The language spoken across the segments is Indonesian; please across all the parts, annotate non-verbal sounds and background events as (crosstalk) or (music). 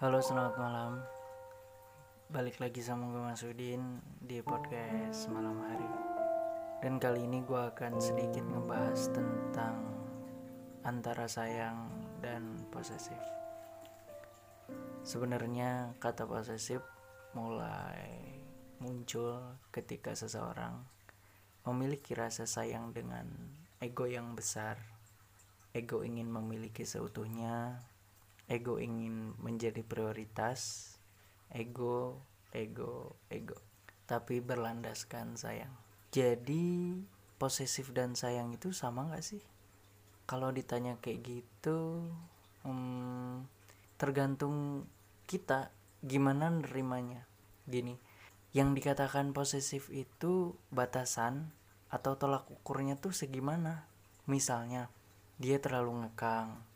Halo selamat malam. Balik lagi sama gue Mas Udin Di podcast malam hari. Dan kali ini gue akan sedikit ngebahas tentang Antara sayang dan posesif. Sebenarnya kata posesif mulai muncul ketika seseorang memiliki rasa sayang dengan ego yang besar. Ego ingin memiliki seutuhnya, ego ingin menjadi prioritas, ego, ego, ego. Tapi berlandaskan sayang. Jadi posesif dan sayang itu sama gak sih? Kalau ditanya kayak gitu, hmm, tergantung kita gimana nerimanya. Gini, yang dikatakan posesif itu batasan atau tolak ukurnya tuh segimana. Misalnya, dia terlalu ngekang.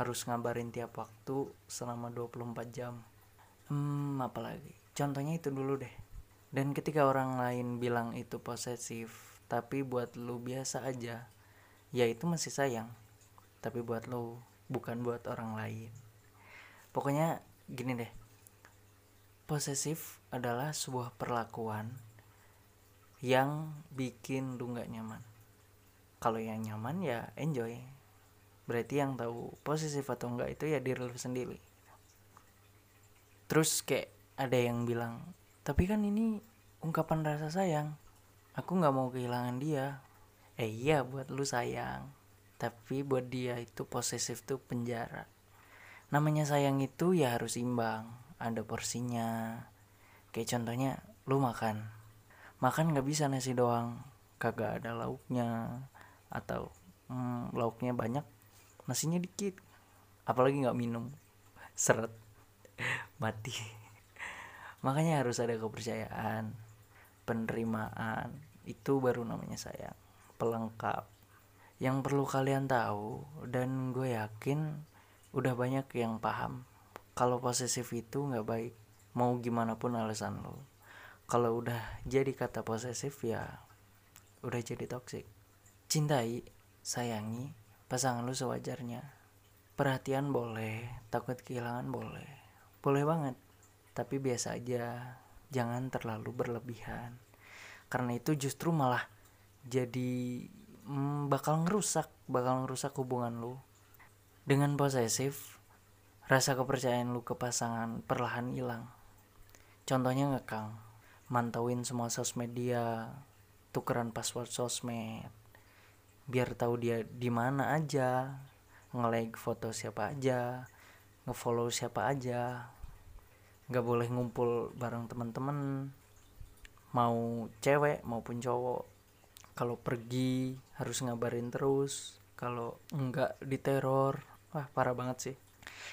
Harus ngabarin tiap waktu selama 24 jam. Hmm, apalagi? Contohnya itu dulu deh. Dan ketika orang lain bilang itu posesif, tapi buat lu biasa aja, ya itu masih sayang. Tapi buat lu, bukan buat orang lain. Pokoknya gini deh. Posesif adalah sebuah perlakuan yang bikin lu gak nyaman kalau yang nyaman ya enjoy berarti yang tahu posesif atau enggak itu ya diri lu sendiri. Terus kayak ada yang bilang tapi kan ini ungkapan rasa sayang. Aku nggak mau kehilangan dia. Eh iya buat lu sayang. Tapi buat dia itu posesif tuh penjara. Namanya sayang itu ya harus imbang ada porsinya. Kayak contohnya lu makan. Makan nggak bisa nasi doang kagak ada lauknya. Atau hmm, lauknya banyak nasinya dikit. Apalagi nggak minum. Seret. Mati. Makanya harus ada kepercayaan penerimaan. Itu baru namanya sayang. Pelengkap. Yang perlu kalian tahu dan gue yakin udah banyak yang paham kalau posesif itu nggak baik. Mau gimana pun alasan lo. Kalau udah jadi kata posesif ya udah jadi toxic. Cintai, sayangi pasangan lu sewajarnya. Perhatian boleh, takut kehilangan boleh. Boleh banget. Tapi biasa aja, jangan terlalu berlebihan. Karena itu justru malah jadi hmm, bakal ngerusak, bakal ngerusak hubungan lu. Dengan posesif, rasa kepercayaan lu ke pasangan perlahan hilang. Contohnya ngekang, mantauin semua sosmed dia, tukeran password sosmed, biar tahu dia di mana aja nge-like foto siapa aja nge-follow siapa aja. Nggak boleh ngumpul bareng teman-teman mau cewek maupun cowok. Kalau pergi harus ngabarin terus kalau enggak diteror wah parah banget sih.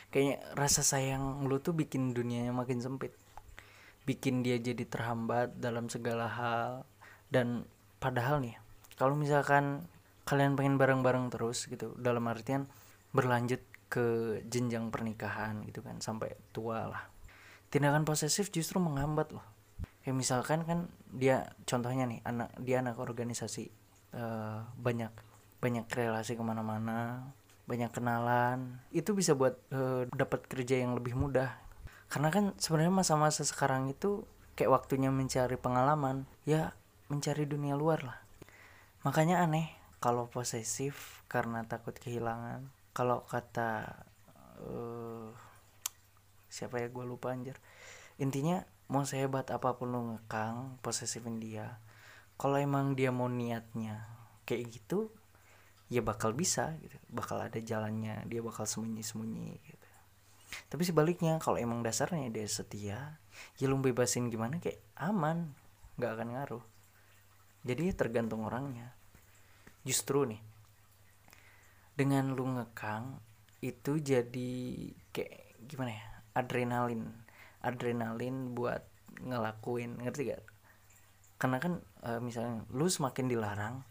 Kayaknya rasa sayang lu tuh bikin dunianya makin sempit. Bikin dia jadi terhambat dalam segala hal. Dan padahal nih kalau misalkan kalian pengen bareng-bareng terus gitu dalam artian berlanjut ke jenjang pernikahan gitu kan sampai tua lah. Tindakan posesif justru menghambat loh. Kayak misalkan kan dia contohnya nih anak dia anak organisasi uh, banyak banyak relasi ke mana-mana banyak kenalan itu bisa buat uh, dapat kerja yang lebih mudah. Karena kan sebenarnya masa-masa sekarang itu kayak waktunya mencari pengalaman ya mencari dunia luar lah. Makanya aneh kalau posesif karena takut kehilangan. Kalau kata uh, siapa ya? Gue lupa anjir. Intinya mau sehebat apa pun lo ngekang posesifin dia. Kalau emang dia mau niatnya kayak gitu ya bakal bisa gitu. Bakal ada jalannya dia bakal sembunyi sembunyi gitu. Tapi sebaliknya kalau emang dasarnya dia setia ya lu bebasin gimana kayak aman. Nggak akan ngaruh. Jadi tergantung orangnya justru nih dengan lu ngekang itu jadi kayak gimana ya adrenalin. Adrenalin buat ngelakuin ngerti gak? Karena kan e, misalnya lu semakin dilarang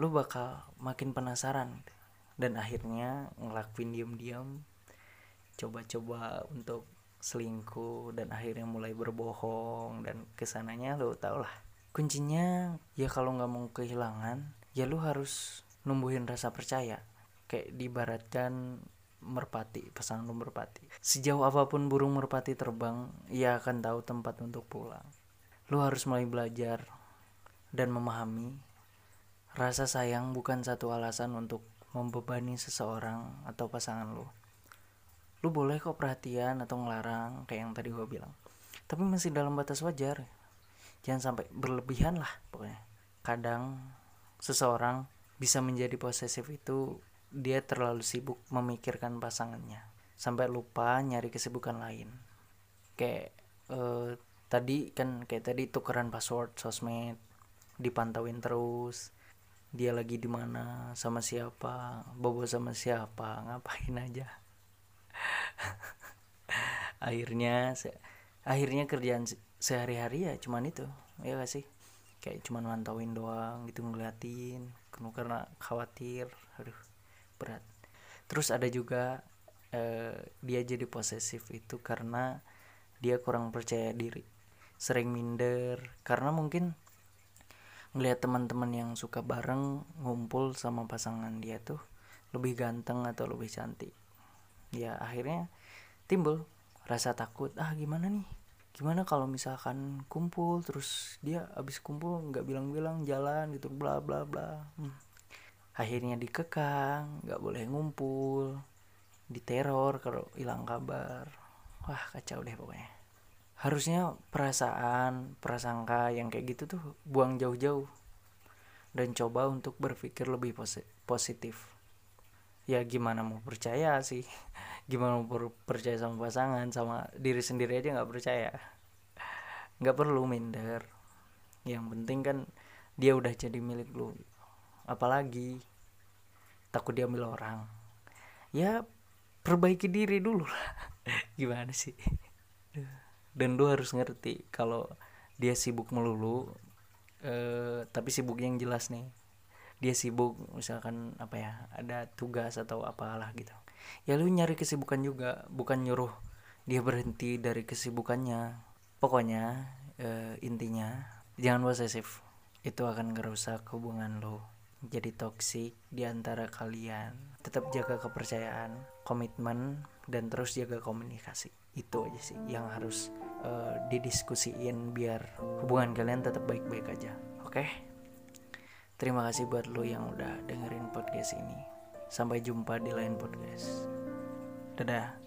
lu bakal makin penasaran. Dan akhirnya ngelakuin diam-diam coba-coba untuk selingkuh dan akhirnya mulai berbohong dan ke sananya lu tau lah. Kuncinya ya kalau nggak mau kehilangan ya lu harus numbuhin rasa percaya. Kayak dibaratkan merpati pasangan lu merpati. Sejauh apa pun burung merpati terbang ia akan tahu tempat untuk pulang. Lu harus mulai belajar dan memahami rasa sayang bukan satu alasan untuk membebani seseorang atau pasangan lu. Lu boleh kok perhatian atau ngelarang kayak yang tadi gue bilang. Tapi masih dalam batas wajar. Jangan sampai berlebihan lah pokoknya. Kadang seseorang bisa menjadi posesif itu dia terlalu sibuk memikirkan pasangannya. Sampai lupa nyari kesibukan lain. Kayak eh, tadi kan kayak tadi tukeran password sosmed dipantauin terus dia lagi di mana sama siapa bobo sama siapa ngapain aja. (laughs) Akhirnya se akhirnya kerjaan sehari-hari ya cuman itu ya gak sih kayak cuman mantauin doang gitu ngeliatin karena khawatir aduh berat. Terus ada juga eh, dia jadi posesif itu karena dia kurang percaya diri sering minder. Karena mungkin ngelihat teman-teman yang suka bareng ngumpul sama pasangan dia tuh lebih ganteng atau lebih cantik. Ya akhirnya timbul rasa takut ah gimana nih gimana kalau misalkan kumpul terus dia abis kumpul nggak bilang-bilang jalan gitu bla bla bla. Hmm. akhirnya dikekang nggak boleh ngumpul diteror kalau hilang kabar. Wah kacau deh pokoknya. Harusnya perasaan prasangka yang kayak gitu tuh buang jauh-jauh. Dan coba untuk berpikir lebih positif. Ya gimana mau percaya sih (laughs) gimana mau percaya sama pasangan sama diri sendiri aja nggak percaya. Nggak perlu minder. Yang penting kan dia udah jadi milik lu. Apalagi takut diambil orang. Ya perbaiki diri dulu lah. (laughs) Gimana sih? Dan lu harus ngerti kalau dia sibuk melulu eh, tapi sibuk yang jelas nih. Dia sibuk misalkan apa ya ada tugas atau apalah gitu ya lu nyari kesibukan juga bukan nyuruh dia berhenti dari kesibukannya. Pokoknya eh, intinya jangan posesif. Itu akan ngerusak hubungan lo jadi toksik di antara kalian. Tetap jaga kepercayaan komitmen dan terus jaga komunikasi. Itu aja sih yang harus uh, didiskusiin biar hubungan kalian tetap baik-baik aja. Oke? Okay? terima kasih buat lo yang udah dengerin podcast ini sampai jumpa di lain podcast. Dadah